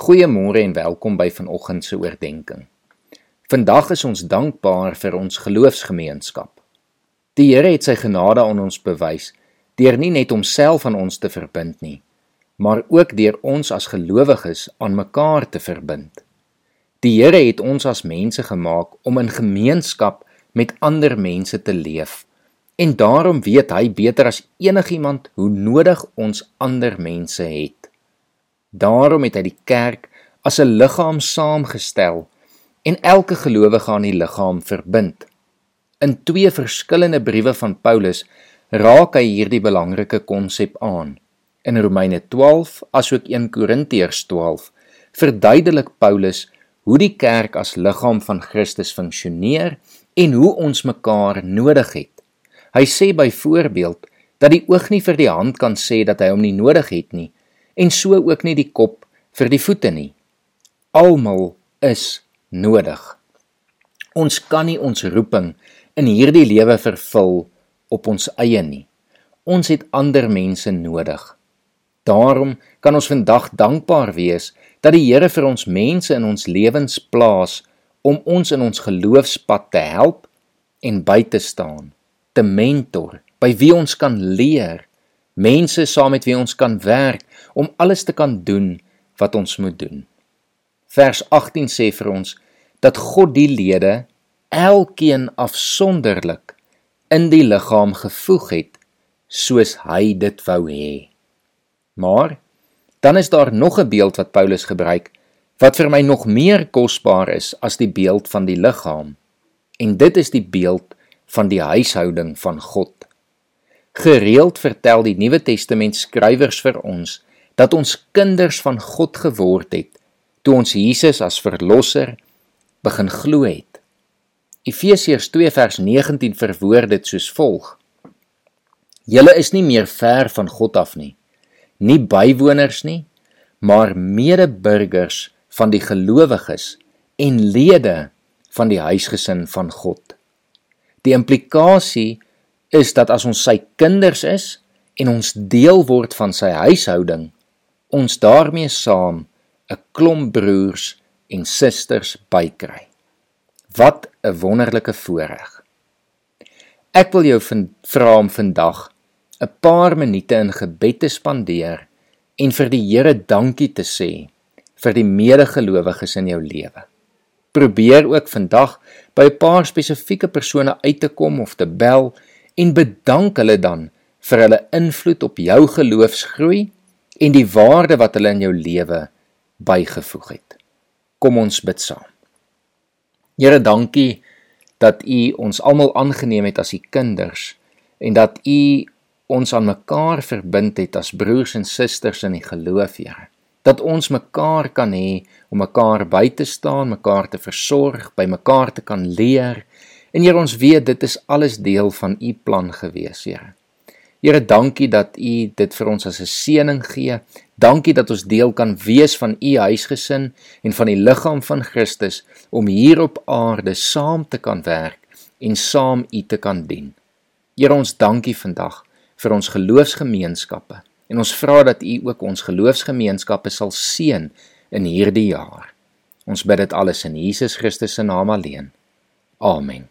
Goeiemôre en welkom by vanoggend se oordeenking. Vandag is ons dankbaar vir ons geloofsgemeenskap. Die Here het sy genade aan ons bewys deur nie net homself aan ons te verbind nie, maar ook deur ons as gelowiges aan mekaar te verbind. Die Here het ons as mense gemaak om in gemeenskap met ander mense te leef. En daarom weet hy beter as enigiemand hoe nodig ons ander mense het. Daarom het hy die kerk as 'n liggaam saamgestel en elke gelowige aan die liggaam verbind. In twee verskillende briewe van Paulus raak hy hierdie belangrike konsep aan. In Romeine 12 asook 1 Korintiërs 12 verduidelik Paulus hoe die kerk as liggaam van Christus funksioneer en hoe ons mekaar nodig het. Hy sê byvoorbeeld dat die oog nie vir die hand kan sê dat hy hom nie nodig het nie en so ook nie die kop vir die voete nie. Almal is nodig. Ons kan nie ons roeping in hierdie lewe vervul op ons eie nie. Ons het ander mense nodig. Daarom kan ons vandag dankbaar wees dat die Here vir ons mense in ons lewens plaas om ons in ons geloofspad te help en by te staan, te mentor, by wie ons kan leer mense saam met wie ons kan werk om alles te kan doen wat ons moet doen. Vers 18 sê vir ons dat God die lede elkeen afsonderlik in die liggaam gevoeg het soos hy dit wou hê. Maar dan is daar nog 'n beeld wat Paulus gebruik wat vir my nog meer kosbaar is as die beeld van die liggaam. En dit is die beeld van die huishouding van God. Gereeld vertel die Nuwe Testament skrywers vir ons dat ons kinders van God geword het toe ons Jesus as verlosser begin glo het. Efesiërs 2 vers 19 verwoord dit soos volg: Julle is nie meer ver van God af nie, nie bywoners nie, maar medeburgers van die gelowiges en lede van die huisgesin van God. Die implikasie is dat as ons sy kinders is en ons deel word van sy huishouding, ons daarmee saam 'n klomp broers en susters bykry. Wat 'n wonderlike voorreg. Ek wil jou vra om vandag 'n paar minute in gebed te spandeer en vir die Here dankie te sê vir die medegelowiges in jou lewe. Probeer ook vandag by 'n paar spesifieke persone uit te kom of te bel en bedank hulle dan vir hulle invloed op jou geloofsgroei en die waarde wat hulle in jou lewe bygevoeg het. Kom ons bid saam. Here, dankie dat U ons almal aangeneem het as U kinders en dat U ons aan mekaar verbind het as broers en susters in die geloof, Here. Dat ons mekaar kan hê om mekaar by te staan, mekaar te versorg, by mekaar te kan leer En Here ons weet dit is alles deel van u plan gewees, Here. Here, dankie dat u dit vir ons as 'n seëning gee. Dankie dat ons deel kan wees van u huisgesin en van die liggaam van Christus om hier op aarde saam te kan werk en saam u te kan dien. Here, ons dankie vandag vir ons geloofsgemeenskappe en ons vra dat u ook ons geloofsgemeenskappe sal seën in hierdie jaar. Ons bid dit alles in Jesus Christus se naam alleen. Amen.